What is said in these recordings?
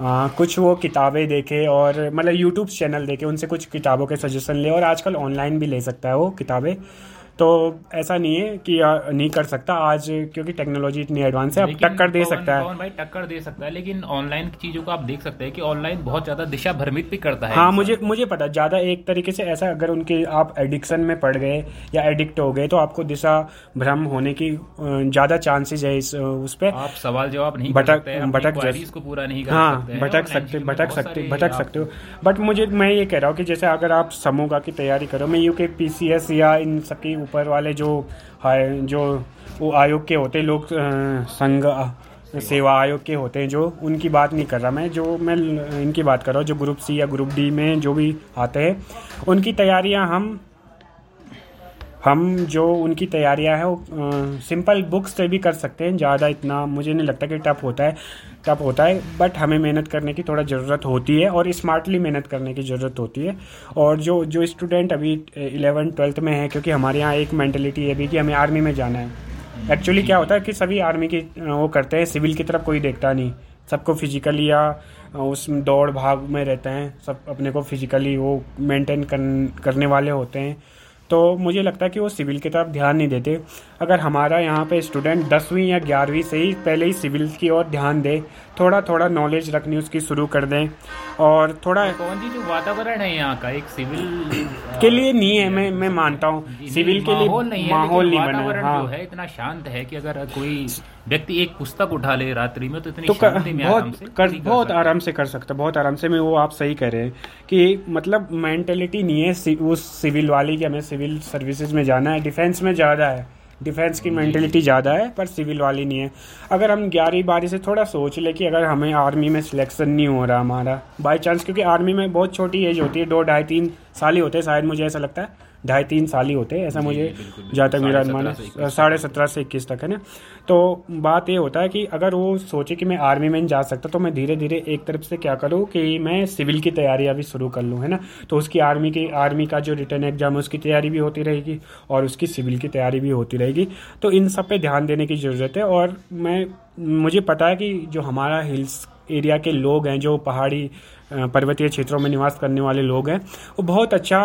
आ, कुछ वो किताबें देखे और मतलब यूट्यूब चैनल देखे उनसे कुछ किताबों के सजेशन ले और आजकल ऑनलाइन भी ले सकता है वो किताबें। तो ऐसा नहीं है कि नहीं कर सकता आज क्योंकि टेक्नोलॉजी इतनी एडवांस है अब टक्कर दे सकता है। भाई टक्कर दे सकता है? लेकिन ऑनलाइन चीज़ों को आप देख सकते हैं कि ऑनलाइन बहुत ज़्यादा दिशा भ्रमित भी करता है हाँ मुझे मुझे पता ज़्यादा एक तरीके से ऐसा अगर उनके आप एडिक्शन में पड़ गए या एडिक्ट हो गए तो आपको दिशा भ्रम होने की ज़्यादा चांसेस है इस उस पर आप सवाल जवाब नहीं भटक- भटक जैसे- पूरा नहीं हाँ भटक सकते भटक सकते भटक सकते हो। बट मुझे मैं ये कह रहा हूँ कि जैसे अगर आप समूह की तैयारी करो मैं यूके पीसीएस या इन सबके ऊपर वाले जो है जो वो आयोग के होते लोग संघ सेवा आयोग के होते हैं, जो उनकी बात नहीं कर रहा मैं, जो मैं इनकी बात कर रहा हूँ, जो ग्रुप सी या ग्रुप डी में जो भी आते हैं, उनकी तैयारियाँ हम हम जो उनकी तैयारियाँ हैं, वो सिंपल बुक्स से भी कर सकते हैं, ज़्यादा इतना मुझे नहीं लगता कि टफ होता है टफ होता है बट हमें मेहनत करने की थोड़ा ज़रूरत होती है और स्मार्टली मेहनत करने की ज़रूरत होती है। और जो जो स्टूडेंट अभी इलेवन ट्वेल्थ में है, क्योंकि हमारे यहाँ एक मैंटेलिटी ये भी कि हमें आर्मी में जाना है। एक्चुअली क्या होता है कि सभी आर्मी की वो करते हैं सिविल की तरफ़ कोई देखता नहीं। सबको फिजिकली या उस दौड़ भाग में रहते हैं, सब अपने को फिजिकली वो मेंटेन करने वाले होते हैं। तो मुझे लगता है कि वो सिविल की तरफ़ ध्यान नहीं देते। अगर हमारा यहाँ पे स्टूडेंट दसवीं या ग्यारहवीं से ही पहले ही सिविल की ओर ध्यान दे थोड़ा थोड़ा नॉलेज रखनी उसकी शुरू कर दें और थोड़ा कौन जी जो वातावरण है यहाँ का एक सिविल के लिए नहीं है मैं मैं मानता हूँ। सिविल के लिए माहौल नहीं है माहौल नहीं बना हाँ। है इतना शांत है कि अगर कोई व्यक्ति एक पुस्तक उठा ले रात्रि में तो इतनी तो कर, शांति में आराम बहुत से कर, बहुत सकता। आराम से कर सकता बहुत आराम से। मैं वो आप सही कह रहे हैं कि मतलब मेंटेलिटी नहीं है सि- उस सिविल वाली कि हमें सिविल सर्विसेज़ में जाना है। डिफेंस में ज़्यादा है। डिफेंस की मेंटेलिटी ज़्यादा है पर सिविल वाली नहीं है। अगर हम ग्यारहवीं बारहवीं से थोड़ा सोच ले कि अगर हमें आर्मी में सिलेक्शन नहीं हो रहा हमारा बाई चांस क्योंकि आर्मी में बहुत छोटी एज होती है दो ढाई तीन साल ही होते हैं शायद मुझे ऐसा लगता है। ढाई तीन साल ही होते हैं ऐसा मुझे जहाँ तक मेरा अनुमान है साढ़े सत्रह से इक्कीस तक है ना। तो बात ये होता है कि अगर वो सोचे कि मैं आर्मी में जा सकता तो मैं धीरे धीरे एक तरफ़ से क्या करूँ कि मैं सिविल की तैयारी अभी शुरू कर लूँ है ना। तो उसकी आर्मी की आर्मी का जो रिटर्न एग्ज़ाम है उसकी तैयारी भी होती रहेगी और उसकी सिविल की तैयारी भी होती रहेगी। तो इन सब पे ध्यान देने की ज़रूरत है और मैं मुझे पता है कि जो हमारा हिल्स एरिया के लोग हैं जो पहाड़ी पर्वतीय क्षेत्रों में निवास करने वाले लोग हैं वो बहुत अच्छा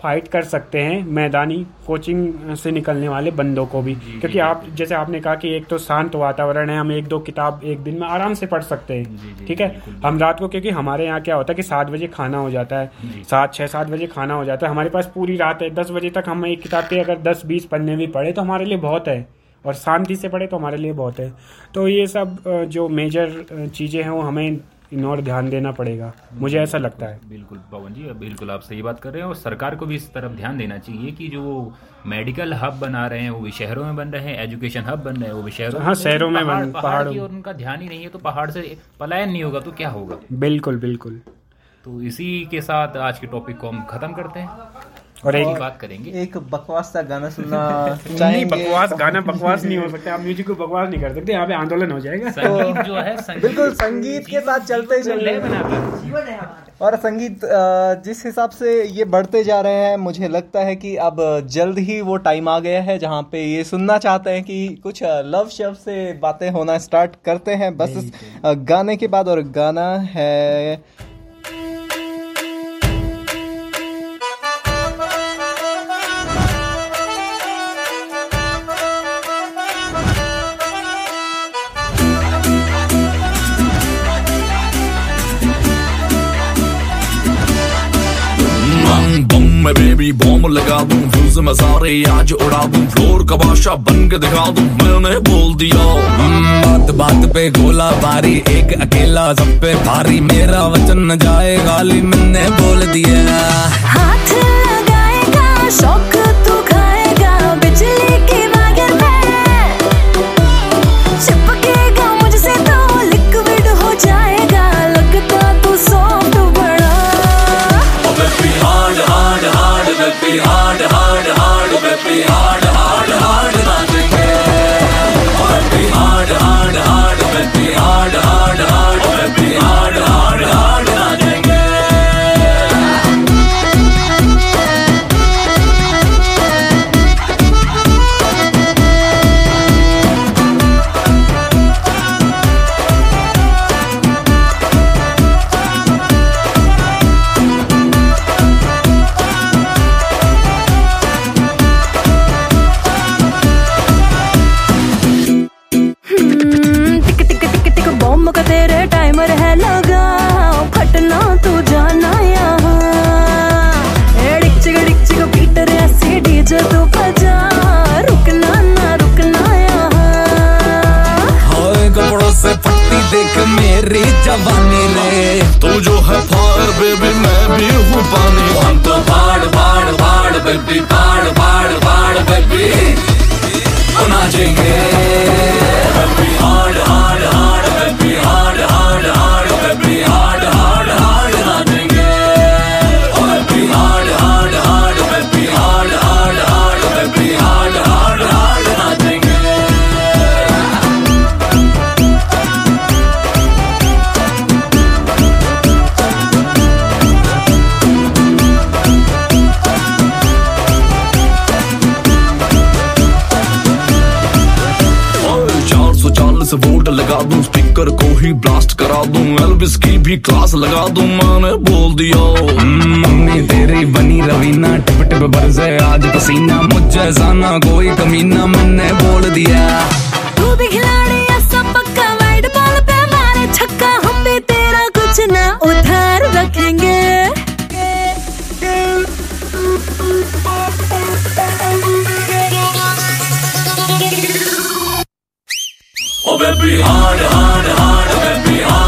फाइट कर सकते हैं मैदानी कोचिंग से निकलने वाले बंदों को भी। क्योंकि आप जैसे आपने कहा कि एक तो शांत वातावरण है हम एक दो किताब एक दिन में आराम से पढ़ सकते हैं। ठीक है? हम रात को क्योंकि हमारे यहाँ क्या होता है कि सात बजे खाना हो जाता है। सात छः सात बजे खाना हो जाता है। हमारे पास पूरी रात है। दस बजे तक हम एक किताब के अगर दस बीस पन्ने भी पढ़े तो हमारे लिए बहुत है। और शांति से पढ़े तो हमारे लिए बहुत है। तो ये सब जो मेजर चीज़ें हैं वो हमें इन और ध्यान देना पड़ेगा। मुझे ऐसा लगता है। बिल्कुल पवन जी बिल्कुल आप सही बात कर रहे हैं और सरकार को भी इस तरफ़ ध्यान देना चाहिए कि जो मेडिकल हब बना रहे हैं वो भी शहरों में बन रहे हैं एजुकेशन हब बन रहे हैं वो भी शहरों हाँ, शहरों में पहाड़- बन- पहाड़ की और उनका ध्यान ही नहीं है तो पहाड़ से पलायन नहीं होगा तो क्या होगा? बिल्कुल बिल्कुल। तो इसी के साथ आज के टॉपिक को हम खत्म करते हैं। और एक बात करेंगे। एक बकवास सा गाना सुनना नहीं बकवास गाना बकवास नहीं हो सकता आप म्यूज़िक को बकवास नहीं कर सकते यहाँ पे आंदोलन हो जाएगा। संगीत जो है संगीत बिल्कुल संगीत के साथ चलते लय चलते बना और संगीत जिस हिसाब से ये बढ़ते जा रहे हैं मुझे लगता है कि अब जल्द ही वो टाइम आ गया है जहाँ पे ये सुनना चाहते हैं कि कुछ लव शव से बातें होना स्टार्ट करते हैं। बस गाने के बाद और गाना है बॉम्ब लगा दूँ फ्यूज में सारे आज उड़ा दूँ। फ्लोर का बादशाह बन के दिखा दूँ, मैंने बोल दिया। बात बात पे गोला बारी एक अकेला सब पे भारी। मेरा वचन न जाए, गाली मैंने बोल दिया। हाथ जवानी रे। तू जो है फायर बेबी मैं भी हूँ पानी। हम तो बाड़ बाड़ बाड़ बेबी बाड़ बाड़ बाड़ बेबी। बना नाचेंगे सौ वोट लगा दूँ स्पीकर को ही ब्लास्ट करा दूँ एल्विस की भी क्लास लगा दूँ, मैंने बोल दिया। मम्मी तेरी बनी रवीना, टिप टिप बरसे, आज पसीना, मुझे जाना, कोई कमीना, मैंने बोल दिया। तू भी खिलाड़ी baby, hard, hard, hard, be hard.